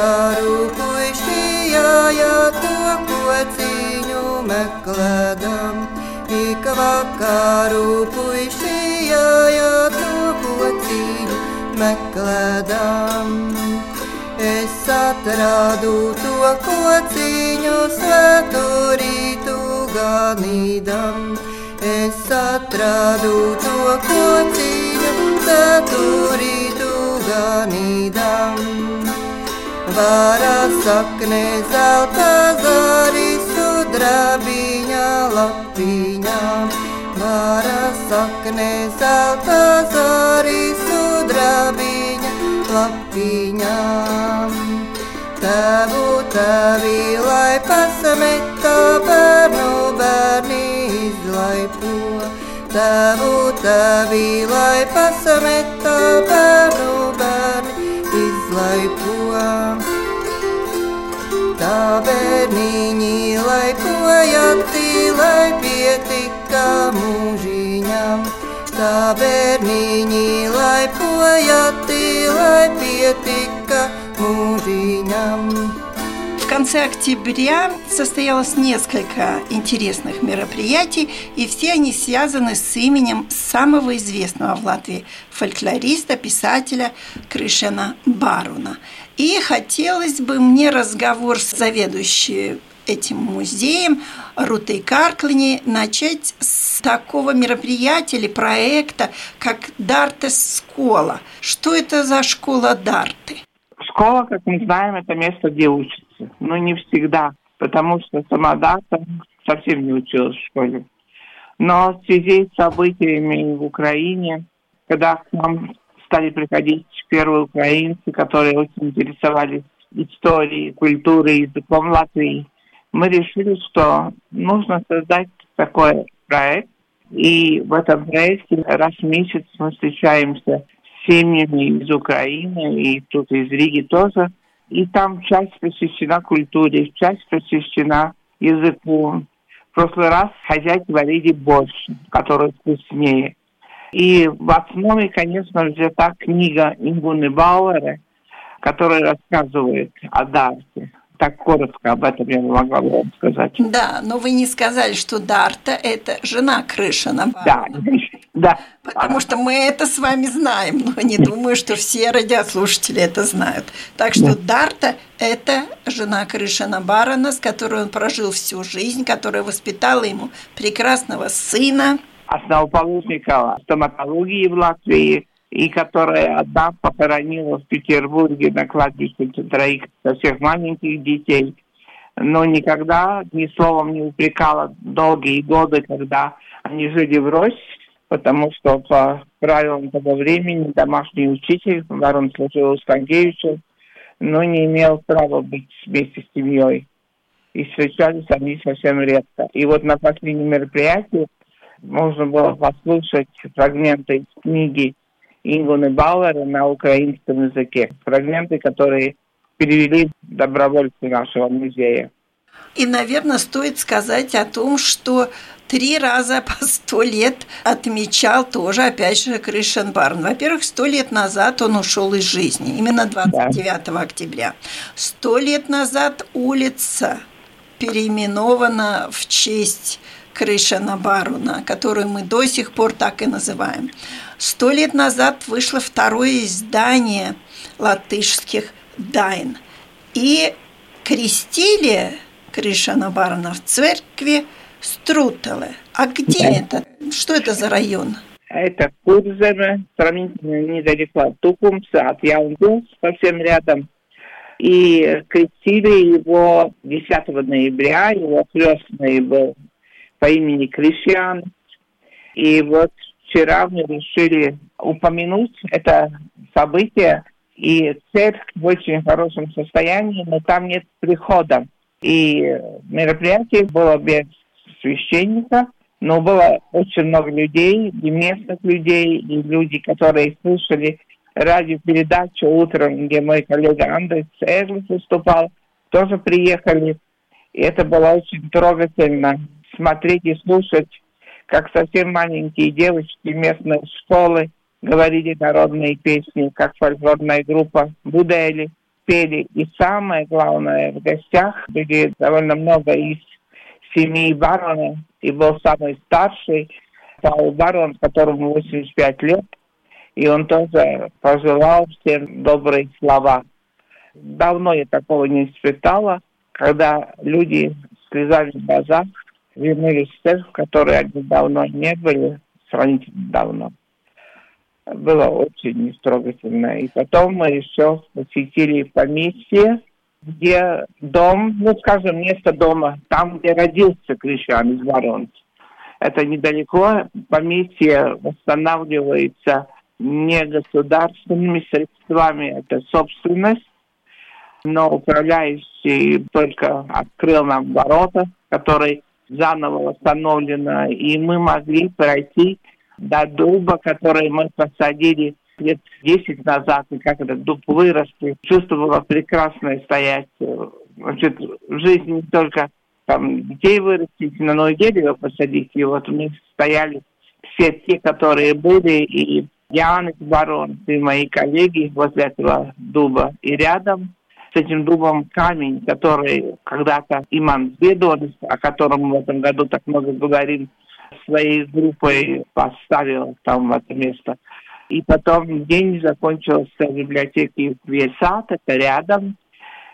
jārūkojas šajā to, ko cīņu meklējam. Ik vakarā puišajā to, ko cīņu meklējam. Es atradu to, ko cīņu svētu rītu ganīdam. Es atradu to, ko cīņu svētu rītu ganīdam. Vara sakne zelta zaris sudrabiņa lapiņā. Vara sakne zelta zaris sudrabiņa lapiņā. Tavu tavi, lai pasameta bērnu bērni izlaipo. Tavu tavi, lai pasameta bērnu bērni izlaipo. Tā bērniņi laipojati, lai pietika mūžiņam. Tā bērniņi laipojati, lai pietika mūžiņam. В конце октября состоялось несколько интересных мероприятий, и все они связаны с именем самого известного в Латвии фольклориста, писателя Крышена Баруна. И хотелось бы мне разговор с заведующей этим музеем Рутой Карклини начать с такого мероприятия или проекта, как Дартес Скола. Что это за школа Дарты? Школа, как мы знаем, это место, где учатся. Но не всегда, потому что сама Дарта совсем не училась в школе. Но в связи с событиями в Украине, когда к нам стали приходить первые украинцы, которые очень интересовались историей, культурой, языком Латвии, мы решили, что нужно создать такой проект. И в этом проекте раз в месяц мы встречаемся с семьями из Украины и тут из Риги тоже. И там часть посвящена культуре, часть посвящена языку. В прошлый раз хозяйки варили борщ, который вкуснее. И в основе, конечно, взята книга Ингуны Бауэра, которая рассказывает о Дарте. Так коротко об этом я могла бы вам сказать. Да, но вы не сказали, что Дарта – это жена Крышина. Да, да. Потому что мы это с вами знаем, но не думаю, что все радиослушатели это знают. Так что Дарта – это жена Крышина Барона, с которой он прожил всю жизнь, которая воспитала ему прекрасного сына. Основоположника стоматологии в Латвии, и которая одна похоронила в Петербурге на кладбище троих всех маленьких детей, но никогда ни словом не упрекала долгие годы, когда они жили в Росе, потому что по правилам того времени домашний учитель, Ворон служил у Станкевича, но не имел права быть вместе с семьей. И встречались они совсем редко. И вот на последнем мероприятии можно было послушать фрагменты из книги Ингуны Бауэра на украинском языке. Фрагменты, которые перевели добровольцы нашего музея. И, наверное, стоит сказать о том, что три раза по сто лет отмечал тоже, опять же, Кришен Барн. Во-первых, сто лет назад он ушел из жизни, именно 29 да. октября. Сто лет назад улица переименована в честь Крышена Баруна, которую мы до сих пор так и называем. Сто лет назад вышло второе издание латышских «Дайн». И крестили Кришана Барна в церкви Струтеле. А где это? Что это за район? Это Курземе, сравнительно недалеко от Тукумса, от Яундус, совсем рядом. И крестили его 10 ноября, его крестный был по имени Кришьян. И вот вчера мы решили упомянуть это событие, и церковь в очень хорошем состоянии, но там нет прихода. И мероприятие было без священника, но было очень много людей, и местных людей, и люди, которые слышали радиопередачу утром, где мой коллега Андрей Эрлис выступал, тоже приехали. И это было очень трогательно смотреть и слушать, как совсем маленькие девочки местной школы говорили народные песни, как фольклорная группа Будели пели. И самое главное, в гостях были довольно много из семьи барона, и был самый старший, Паул Барон, которому 85 лет, и он тоже пожелал всем добрые слова. Давно я такого не испытала, когда люди слезали в глазах, вернулись церковь, в которой они давно не были, сравнительно давно. Было очень трогательно. И потом мы еще посетили поместье, где дом, ну, скажем, место дома, там, где родился Кришан из Воронца. Это недалеко, поместье восстанавливается не государственными средствами, это собственность, но управляющий только открыл нам ворота, которые заново восстановлено, и мы могли пройти до дуба, который мы посадили лет 10 назад, и как этот дуб вырос, и чувство было прекрасное стоять. Значит, в жизни не только там детей вырастить, на новое дерево посадить, и вот мы стояли все те, которые были, и Янис Барон, и мои коллеги возле этого дуба, и рядом с этим дубом камень, который когда-то Иман Бедон, о котором в этом году так много говорим, своей группой поставил там в это место. И потом день закончился в библиотеке Весат, это рядом.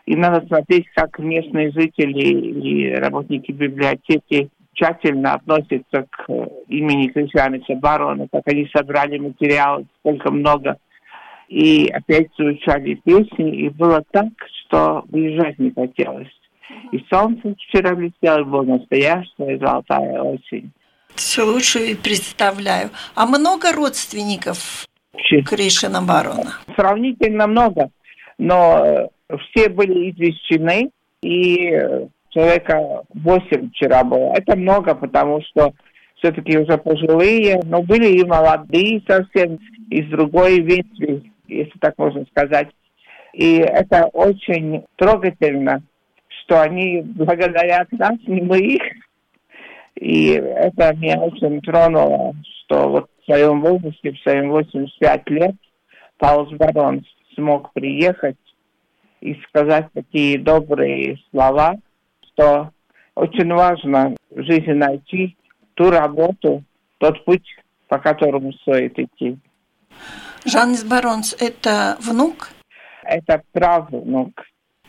И надо смотреть, как местные жители и работники библиотеки тщательно относятся к имени Кришаница Барона, как они собрали материал, сколько много. И опять звучали песни, и было так, что уезжать не хотелось. И солнце вчера блестело, было настоящая золотая осень. Все лучше представляю. А много родственников Кришина Барона? Сравнительно много, но э, все были извещены, и человека 8 вчера было. Это много, потому что все-таки уже пожилые, но были и молодые совсем из другой ветви, если так можно сказать. И это очень трогательно, что они благодарят нас, не мы их. И это меня очень тронуло, что вот в своем возрасте, в своем 85 лет, Паулс Барон смог приехать и сказать такие добрые слова, что очень важно в жизни найти ту работу, тот путь, по которому стоит идти. Жаннис Баронс – это внук? Это правнук.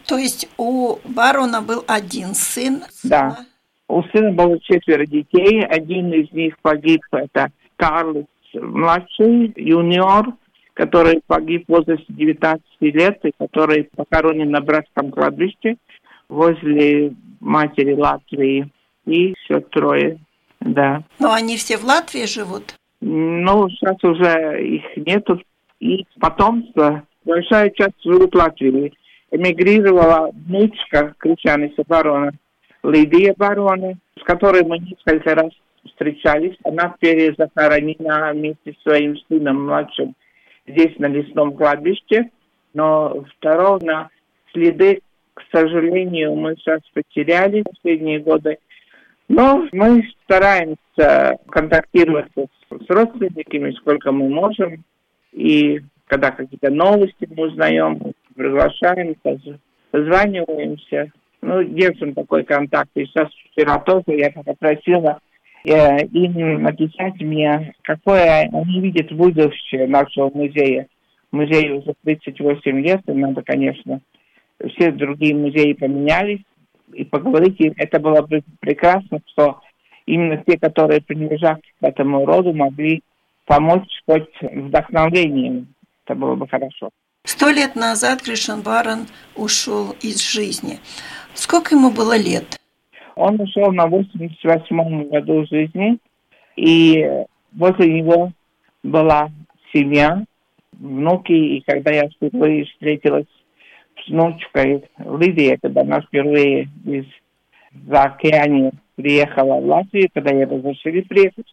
То есть у барона был один сын? Да. У сына было четверо детей. Один из них погиб. Это Карлос младший, юниор, который погиб в возрасте 19 лет и который похоронен на братском кладбище возле матери Латвии. И еще трое, да. Но они все в Латвии живут? Ну, сейчас уже их нету. И потомство, большая часть живут в. Эмигрировала внучка Кричаниса барона Лидия барона, с которой мы несколько раз встречались. Она перезахоронена вместе с своим сыном младшим здесь, на лесном кладбище. Но второго на следы, к сожалению, мы сейчас потеряли в последние годы. Но мы стараемся контактировать с родственниками, сколько мы можем. И когда какие-то новости мы узнаем, приглашаем, созваниваемся. Ну, держим такой контакт. И сейчас вчера тоже я попросила э, им написать мне, какое они видят будущее нашего музея. Музей уже 38 лет, и надо, конечно, все другие музеи поменялись, и поговорить, и это было бы прекрасно, что именно те, которые принадлежат к этому роду, могли помочь хоть вдохновением. Это было бы хорошо. Сто лет назад Кришан Баран ушел из жизни. Сколько ему было лет? Он ушел на 88-м году жизни, и возле него была семья, внуки, и когда я впервые встретилась внучкой Лидией, когда она впервые из за океане приехала в Латвию, когда ей разрешили приехать,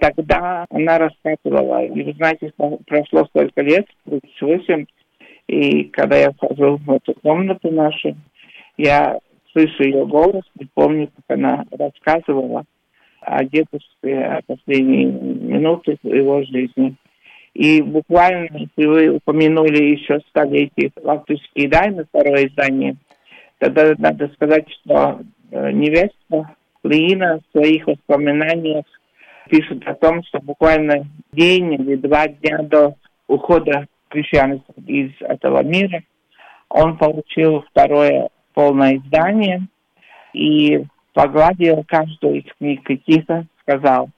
тогда она рассказывала, и вы знаете, прошло столько лет, 38, и когда я вхожу в эту комнату нашу, я слышу ее голос и помню, как она рассказывала о дедушке, о последние минуты его жизни. И буквально, если вы упомянули еще столетие латвийские дайны, второе издание, тогда надо сказать, что э, невеста Лиина в своих воспоминаниях пишет о том, что буквально день или два дня до ухода христианства из этого мира он получил второе полное издание и погладил каждую из книг и тихо сказал,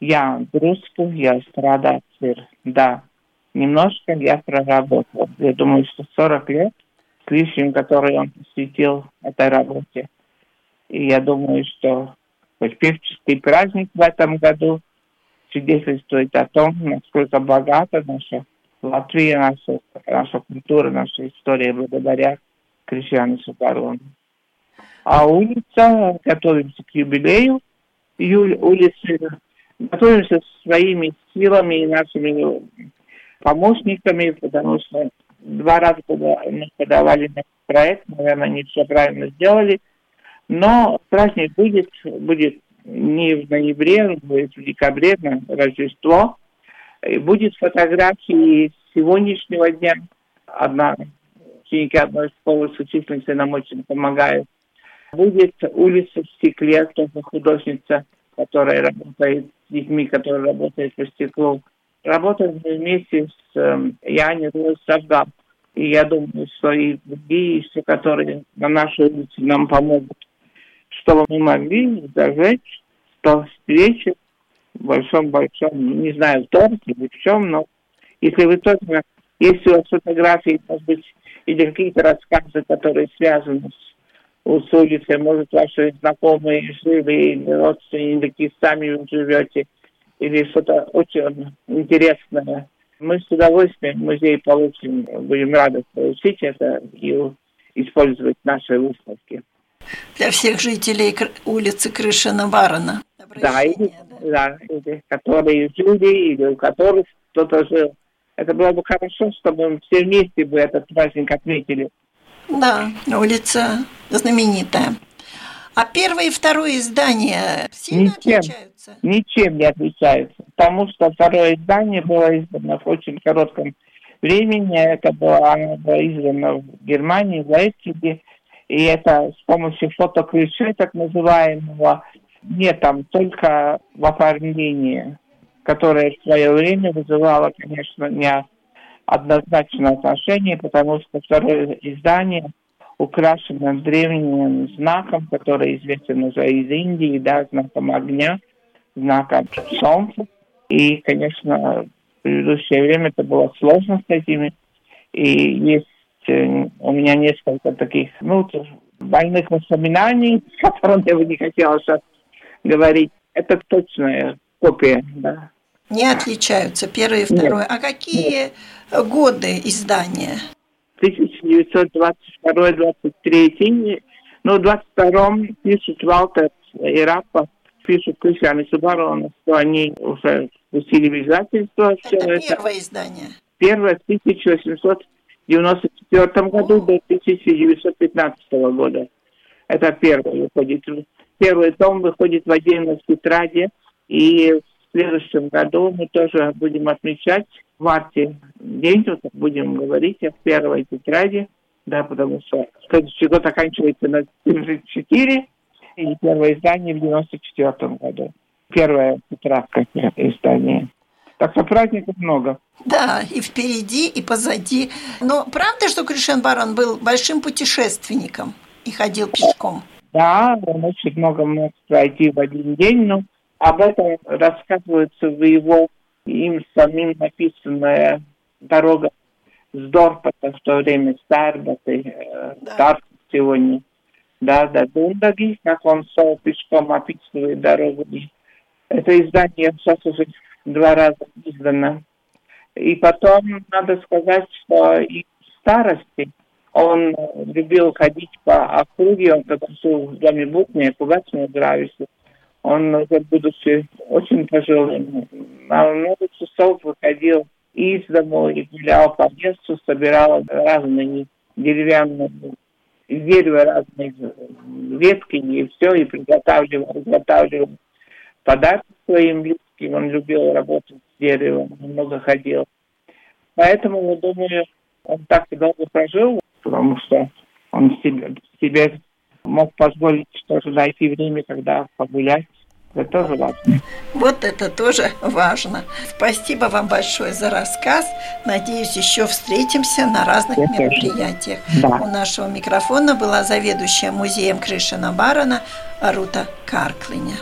я дружку, я страдаю, да, немножко я проработал. Я думаю, что 40 лет с лишним, который он посвятил этой работе. И я думаю, что хоть певческий праздник в этом году свидетельствует о том, насколько богата наша Латвия, наша, наша культура, наша история благодаря Кришьяну Сапарону. А улица, готовимся к юбилею, июль, улицы, готовимся своими силами и нашими помощниками, потому что два раза когда мы подавали на проект, наверное, не все правильно сделали, но праздник будет, будет не в ноябре, будет в декабре, на Рождество. И будет фотографии сегодняшнего дня. Одна ученики одной школы с учительницей нам очень помогает. Будет улица в стекле, тоже художница, которая работает детьми, которые работают по стеклу. Работаем вместе с э, Яней Савгап. И я думаю, что и другие, все, которые на нашей улице нам помогут, чтобы мы могли зажечь 100 свечек в большом-большом, не знаю, в торте или в чем, но если вы точно, если у вас фотографии, может быть, или какие-то рассказы, которые связаны с, с улицей, может, ваши знакомые жили, или родственники, сами живете, или что-то очень интересное. Мы с удовольствием музей получим, будем рады получить это и использовать наши выставки. Для всех жителей улицы Крышина Варона. Да, или, да. да, или которые жили, или у которых кто-то жил. Это было бы хорошо, чтобы все вместе бы этот праздник отметили. Да, улица знаменитая. А первое и второе издание сильно ничем, отличаются? Ничем не отличаются, потому что второе издание было издано в очень коротком времени. Это было, оно было издано в Германии, в Лейпциге, и это с помощью фотоключей, так называемого, нет там только в оформлении которое в свое время вызывало, конечно, неоднозначное отношение, потому что второе издание украшено древним знаком, который известен уже из Индии, да, знаком огня, знаком солнца. И, конечно, в предыдущее время это было сложно с этими. И есть э, у меня несколько таких, ну, больных воспоминаний, о которых я бы не хотела сейчас говорить. Это точная копия, да, не отличаются, первое и второе. Нет. А какие Нет. годы издания? 1922-23. Ну, в 22-м пишет Валтер и Раппа, пишут Кришан и Субарон, что они уже пустили в издательство. Это первое это. издание? Первое в 1894 году до 1915 года. Это первое выходит. Первый том выходит в отдельной тетради, и в следующем году мы тоже будем отмечать в марте день, вот будем говорить о первой тетради, да, потому что следующий год оканчивается на 74, и первое издание в 94 году. Первая тетрадка издания. Так что праздников много. Да, и впереди, и позади. Но правда, что Кришен Барон был большим путешественником и ходил пешком? Да, он очень много мог пройти в один день, но об этом рассказывается в его им самим написанная «Дорога Сдорпата в то время, Старбаты, э, да. сегодня. Да, да, Дундаги, как он шел пешком, описывает дорогу. Это издание сейчас уже два раза издано. И потом надо сказать, что и в старости он любил ходить по округе, он когда жил в доме Букне, пугаться нравился. Он, уже будучи очень пожилым, на много часов выходил из дома и гулял по лесу, собирал разные деревянные дерево разные ветки и все, и приготавливал, изготавливал подарки своим близким. Он любил работать с деревом, много ходил. Поэтому, я думаю, он так и долго прожил, потому что он себе, себе мог позволить тоже найти время, когда погулять. Это тоже важно. Вот это тоже важно. Спасибо вам большое за рассказ. Надеюсь, еще встретимся на разных Я мероприятиях. Да. У нашего микрофона была заведующая музеем Кришина Барана Арута Карклиня.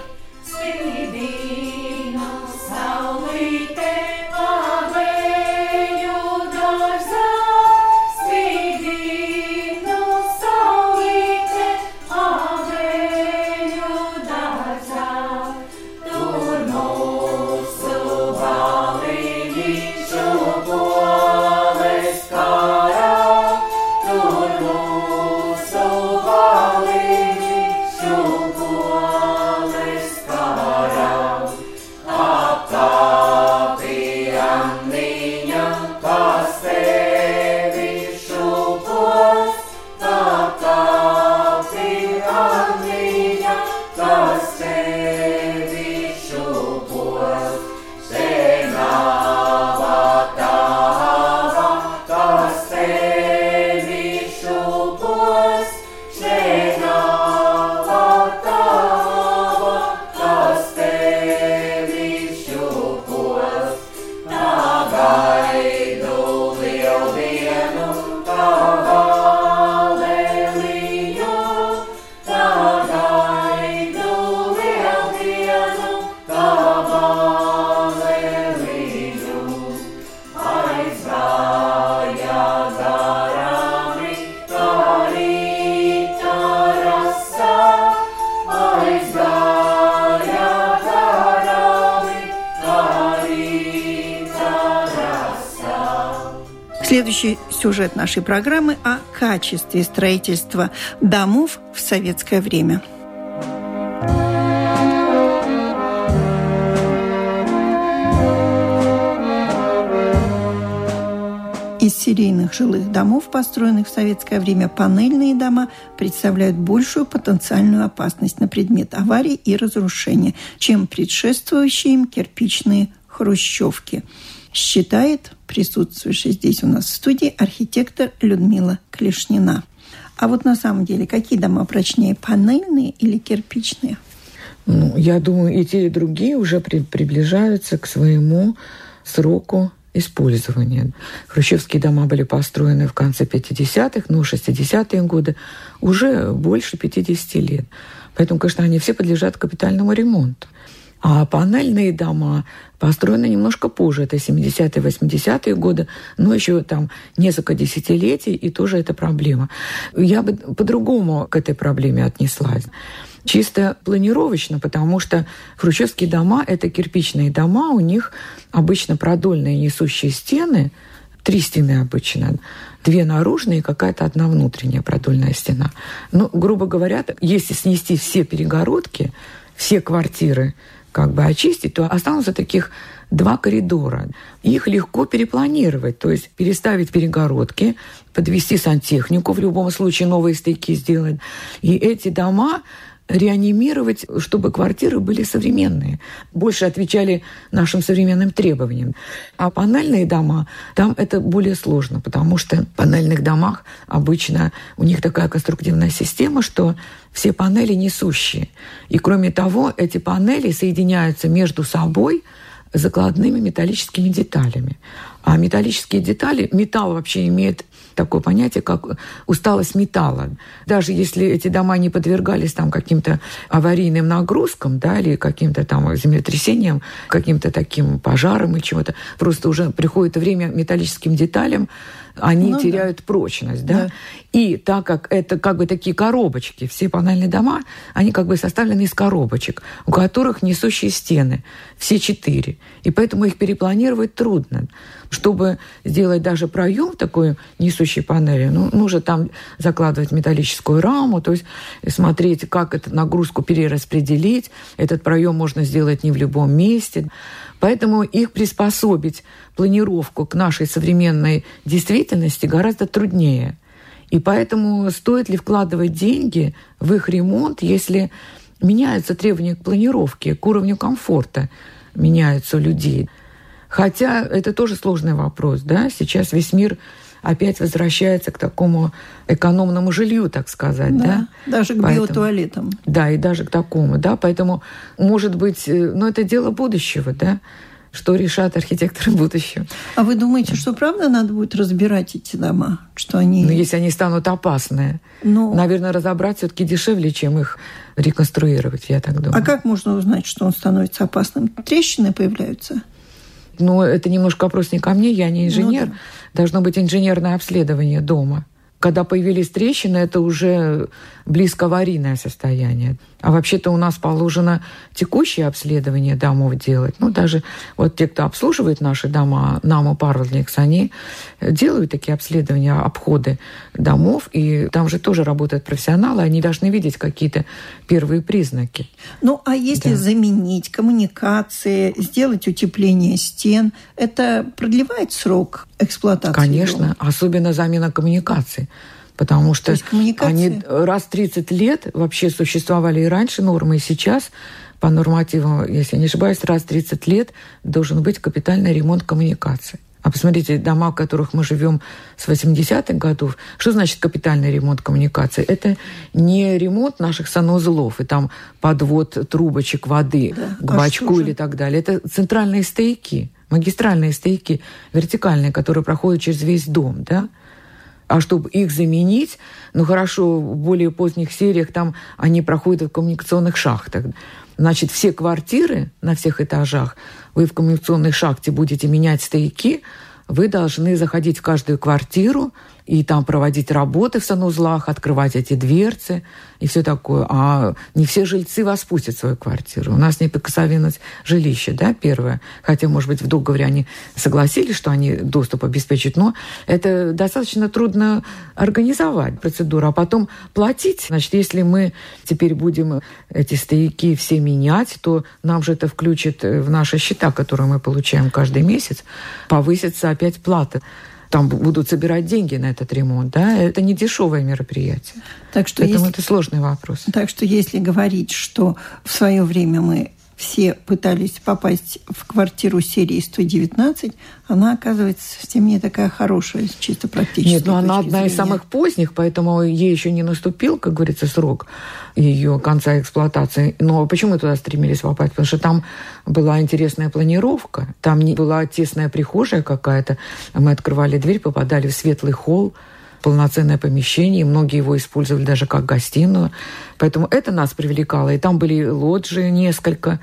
Сюжет нашей программы о качестве строительства домов в советское время. Из серийных жилых домов, построенных в советское время, панельные дома представляют большую потенциальную опасность на предмет аварий и разрушения, чем предшествующие им кирпичные хрущевки – считает присутствующий здесь у нас в студии архитектор Людмила Клешнина. А вот на самом деле, какие дома прочнее, панельные или кирпичные? Ну, я думаю, и те, и другие уже при, приближаются к своему сроку использования. Хрущевские дома были построены в конце 50-х, ну, 60-е годы, уже больше 50 лет. Поэтому, конечно, они все подлежат капитальному ремонту. А панельные дома построены немножко позже, это 70-е, 80-е годы, но еще там несколько десятилетий, и тоже это проблема. Я бы по-другому к этой проблеме отнеслась чисто планировочно, потому что хрущевские дома – это кирпичные дома, у них обычно продольные несущие стены, три стены обычно, две наружные и какая-то одна внутренняя продольная стена. Ну, грубо говоря, если снести все перегородки, все квартиры как бы очистить, то останутся таких два коридора. Их легко перепланировать, то есть переставить перегородки, подвести сантехнику, в любом случае новые стыки сделать. И эти дома реанимировать, чтобы квартиры были современные, больше отвечали нашим современным требованиям. А панельные дома, там это более сложно, потому что в панельных домах обычно у них такая конструктивная система, что все панели несущие. И кроме того, эти панели соединяются между собой закладными металлическими деталями. А металлические детали, металл вообще имеет такое понятие, как усталость металла. Даже если эти дома не подвергались там каким-то аварийным нагрузкам, да, или каким-то там землетрясениям, каким-то таким пожарам и чего-то, просто уже приходит время металлическим деталям они ну, теряют да. прочность, да? да. И так как это как бы такие коробочки, все панельные дома, они как бы составлены из коробочек, у которых несущие стены, все четыре. И поэтому их перепланировать трудно. Чтобы сделать даже проем такой несущей панели, ну, нужно там закладывать металлическую раму, то есть смотреть, как эту нагрузку перераспределить. Этот проем можно сделать не в любом месте. Поэтому их приспособить, планировку к нашей современной действительности гораздо труднее. И поэтому стоит ли вкладывать деньги в их ремонт, если меняются требования к планировке, к уровню комфорта меняются у людей. Хотя это тоже сложный вопрос. Да? Сейчас весь мир опять возвращается к такому экономному жилью, так сказать. Да, да? Даже к Поэтому, биотуалетам. Да, и даже к такому. Да? Поэтому, может быть, но это дело будущего, да? что решат архитекторы будущего. А вы думаете, что правда надо будет разбирать эти дома? Что они... Ну, если они станут опасные. Ну... Наверное, разобрать все таки дешевле, чем их реконструировать, я так думаю. А как можно узнать, что он становится опасным? Трещины появляются? Ну, это немножко вопрос не ко мне, я не инженер. Ну, да. Должно быть инженерное обследование дома. Когда появились трещины, это уже близко аварийное состояние. А вообще-то у нас положено текущее обследование домов делать. Ну, даже вот те, кто обслуживает наши дома, НАМО Парвелникс, они делают такие обследования, обходы домов, и там же тоже работают профессионалы, они должны видеть какие-то первые признаки. Ну, а если да. заменить коммуникации, сделать утепление стен, это продлевает срок эксплуатации? Конечно, дома? особенно замена коммуникаций потому что они раз 30 лет вообще существовали и раньше нормы, и сейчас по нормативам, если не ошибаюсь, раз 30 лет должен быть капитальный ремонт коммуникаций. А посмотрите, дома, в которых мы живем с 80-х годов, что значит капитальный ремонт коммуникаций? Это не ремонт наших санузлов и там подвод трубочек воды да. к а бачку или так далее. Это центральные стояки, магистральные стояки, вертикальные, которые проходят через весь дом, да? А чтобы их заменить, ну хорошо, в более поздних сериях там они проходят в коммуникационных шахтах. Значит, все квартиры на всех этажах, вы в коммуникационной шахте будете менять стояки, вы должны заходить в каждую квартиру, и там проводить работы в санузлах, открывать эти дверцы и все такое. А не все жильцы вас пустят в свою квартиру. У нас неприкосновенность жилища, да, первое. Хотя, может быть, в договоре они согласились, что они доступ обеспечат, но это достаточно трудно организовать процедуру. А потом платить. Значит, если мы теперь будем эти стояки все менять, то нам же это включит в наши счета, которые мы получаем каждый месяц, повысится опять плата там будут собирать деньги на этот ремонт, да, это не дешевое мероприятие. Так что Поэтому если, это сложный вопрос. Так что если говорить, что в свое время мы все пытались попасть в квартиру серии 119, она оказывается совсем не такая хорошая, чисто практически. Нет, но она одна зрения. из самых поздних, поэтому ей еще не наступил, как говорится, срок ее конца эксплуатации. Но почему мы туда стремились попасть? Потому что там была интересная планировка, там не была тесная прихожая какая-то. Мы открывали дверь, попадали в светлый холл, полноценное помещение, многие его использовали даже как гостиную. Поэтому это нас привлекало. И там были лоджии несколько.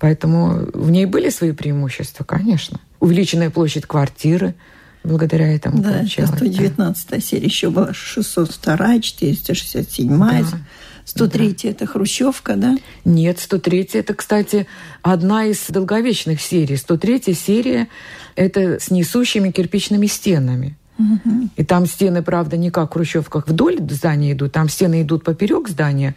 Поэтому в ней были свои преимущества, конечно. Увеличенная площадь квартиры благодаря этому да, получалось. 119 да. серия еще была 602, 467, да. 103 да. это Хрущевка, да? Нет, 103 это, кстати, одна из долговечных серий. 103 серия это с несущими кирпичными стенами. И там стены, правда, не как в хрущевках вдоль здания идут, там стены идут поперек здания,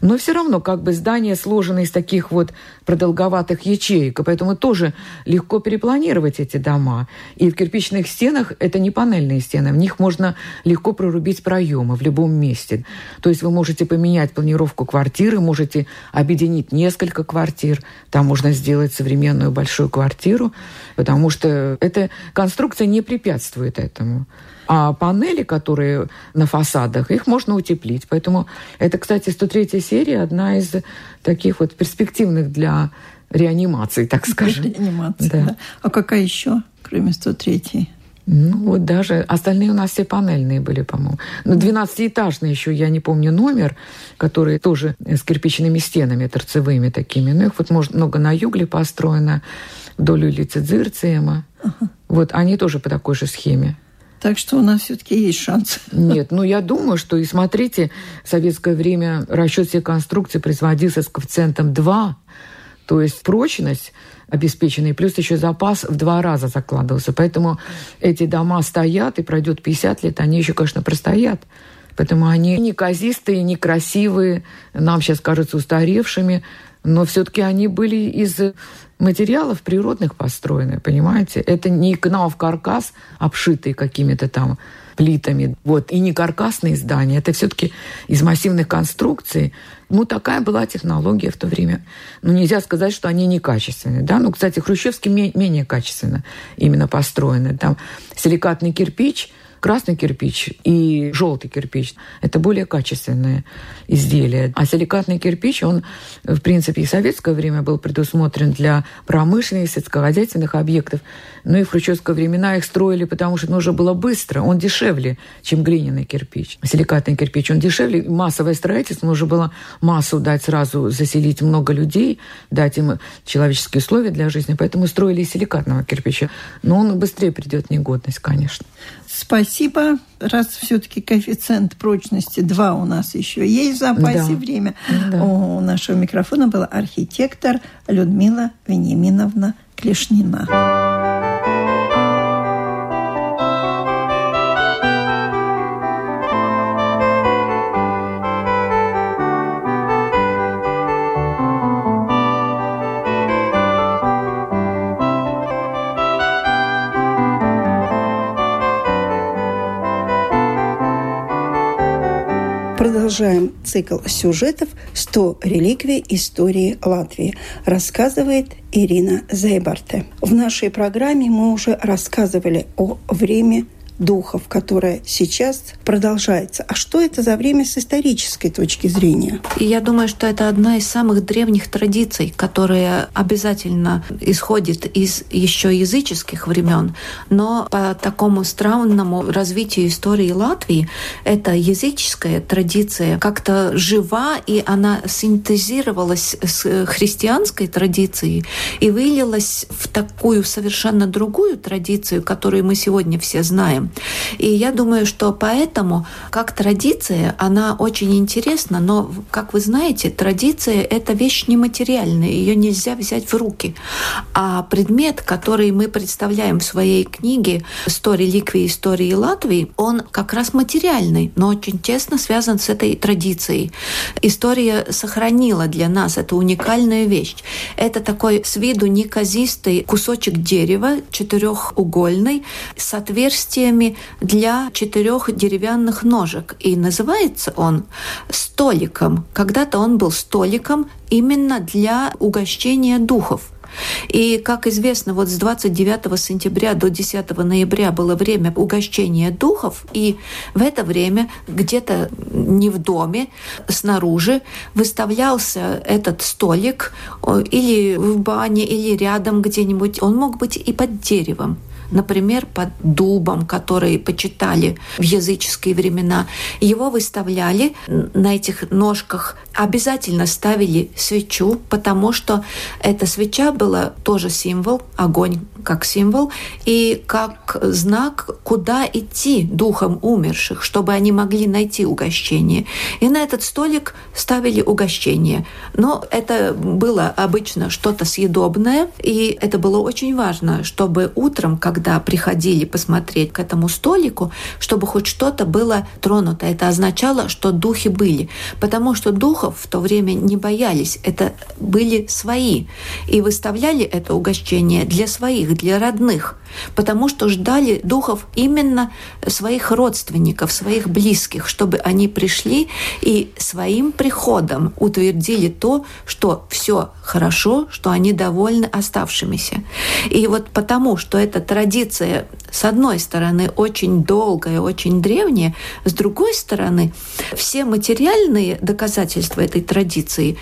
но все равно как бы здание сложено из таких вот продолговатых ячеек, поэтому тоже легко перепланировать эти дома. И в кирпичных стенах это не панельные стены, в них можно легко прорубить проемы в любом месте. То есть вы можете поменять планировку квартиры, можете объединить несколько квартир, там можно сделать современную большую квартиру, потому что эта конструкция не препятствует этому. А панели, которые на фасадах, их можно утеплить. Поэтому это, кстати, 103 серия, одна из таких вот перспективных для реанимации, так скажем. Реанимации, да. да. А какая еще, кроме 103-й? Ну, вот даже остальные у нас все панельные были, по-моему. Ну, 12-этажный еще, я не помню номер, который тоже с кирпичными стенами торцевыми такими. Ну, их вот, может, много на югле построено, вдоль улицы Дзирциема. Ага. Вот они тоже по такой же схеме. Так что у нас все-таки есть шанс. Нет, ну я думаю, что и смотрите, в советское время расчет всех конструкций производился с коэффициентом 2, то есть прочность обеспеченный, плюс еще запас в два раза закладывался. Поэтому эти дома стоят, и пройдет 50 лет, они еще, конечно, простоят. Поэтому они неказистые, некрасивые, нам сейчас кажутся устаревшими, но все-таки они были из материалов природных построены, понимаете? Это не кнав каркас, обшитый какими-то там плитами. Вот. И не каркасные здания, это все-таки из массивных конструкций. Ну, такая была технология в то время. Ну, нельзя сказать, что они некачественные. Да? Ну, кстати, хрущевские менее качественно именно построены. Там силикатный кирпич – красный кирпич и желтый кирпич. Это более качественные изделия. А силикатный кирпич, он, в принципе, и в советское время был предусмотрен для промышленных, сельскохозяйственных объектов. Но и в хрущевское времена их строили, потому что нужно было быстро. Он дешевле, чем глиняный кирпич. Силикатный кирпич, он дешевле. Массовое строительство нужно было массу дать сразу, заселить много людей, дать им человеческие условия для жизни. Поэтому строили силикатного кирпича. Но он быстрее придет в негодность, конечно. Спасибо. Раз все-таки коэффициент прочности 2 у нас еще есть в запасе да. время. Да. У нашего микрофона была архитектор Людмила Вениаминовна Клешнина. Продолжаем цикл сюжетов «100 реликвий истории Латвии», рассказывает Ирина Зейбарте. В нашей программе мы уже рассказывали о время духов, которая сейчас продолжается. А что это за время с исторической точки зрения? И я думаю, что это одна из самых древних традиций, которая обязательно исходит из еще языческих времен, но по такому странному развитию истории Латвии эта языческая традиция как-то жива, и она синтезировалась с христианской традицией и вылилась в такую совершенно другую традицию, которую мы сегодня все знаем. И я думаю, что поэтому, как традиция, она очень интересна, но, как вы знаете, традиция — это вещь нематериальная, ее нельзя взять в руки. А предмет, который мы представляем в своей книге «100 реликвий истории Латвии», он как раз материальный, но очень тесно связан с этой традицией. История сохранила для нас эту уникальную вещь. Это такой с виду неказистый кусочек дерева, четырехугольный, с отверстиями ручками для четырех деревянных ножек. И называется он столиком. Когда-то он был столиком именно для угощения духов. И, как известно, вот с 29 сентября до 10 ноября было время угощения духов, и в это время где-то не в доме, снаружи выставлялся этот столик или в бане, или рядом где-нибудь. Он мог быть и под деревом например, под дубом, который почитали в языческие времена. Его выставляли на этих ножках, обязательно ставили свечу, потому что эта свеча была тоже символ, огонь как символ, и как знак, куда идти духом умерших, чтобы они могли найти угощение. И на этот столик ставили угощение. Но это было обычно что-то съедобное, и это было очень важно, чтобы утром, как когда приходили посмотреть к этому столику, чтобы хоть что-то было тронуто. Это означало, что духи были. Потому что духов в то время не боялись. Это были свои. И выставляли это угощение для своих, для родных. Потому что ждали духов именно своих родственников, своих близких, чтобы они пришли и своим приходом утвердили то, что все хорошо, что они довольны оставшимися. И вот потому, что это традиция традиция, с одной стороны, очень долгая, очень древняя, с другой стороны, все материальные доказательства этой традиции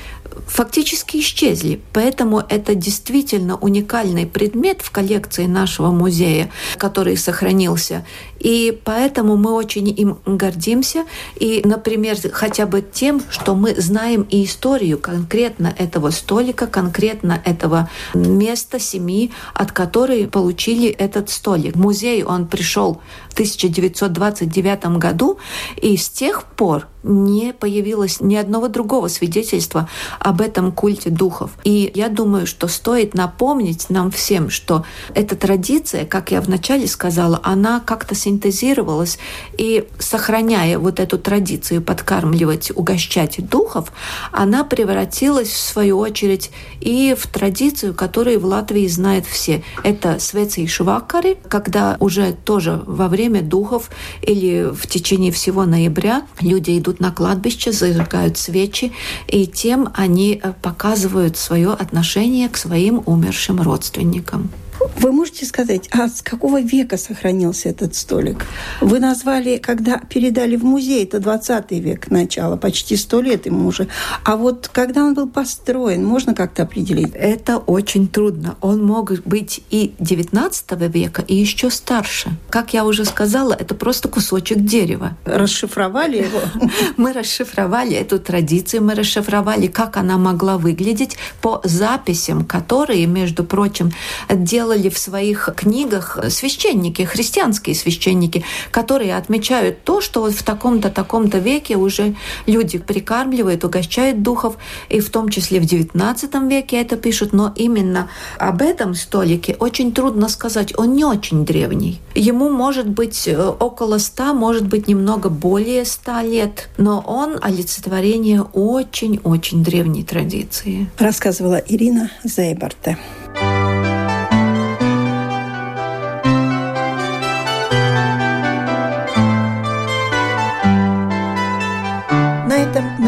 фактически исчезли. Поэтому это действительно уникальный предмет в коллекции нашего музея, который сохранился. И поэтому мы очень им гордимся. И, например, хотя бы тем, что мы знаем и историю конкретно этого столика, конкретно этого места, семьи, от которой получили этот столик. В музей он пришел в 1929 году, и с тех пор не появилось ни одного другого свидетельства об этом культе духов. И я думаю, что стоит напомнить нам всем, что эта традиция, как я вначале сказала, она как-то синтезировалась, и сохраняя вот эту традицию подкармливать, угощать духов, она превратилась, в свою очередь, и в традицию, которую в Латвии знают все. Это свецы и швакари, когда уже тоже во время духов или в течение всего ноября люди идут на кладбище, зажигают свечи, и тем они э, показывают свое отношение к своим умершим родственникам. Вы можете сказать, а с какого века сохранился этот столик? Вы назвали, когда передали в музей, это 20 век начало, почти 100 лет ему уже. А вот когда он был построен, можно как-то определить? Это очень трудно. Он мог быть и 19 века, и еще старше. Как я уже сказала, это просто кусочек дерева. Расшифровали его? Мы расшифровали эту традицию, мы расшифровали, как она могла выглядеть по записям, которые, между прочим, делали делали в своих книгах священники, христианские священники, которые отмечают то, что вот в таком-то, таком-то веке уже люди прикармливают, угощают духов, и в том числе в XIX веке это пишут, но именно об этом столике очень трудно сказать, он не очень древний. Ему может быть э, около ста, может быть немного более ста лет, но он олицетворение очень-очень древней традиции. Рассказывала Ирина Зейбарте.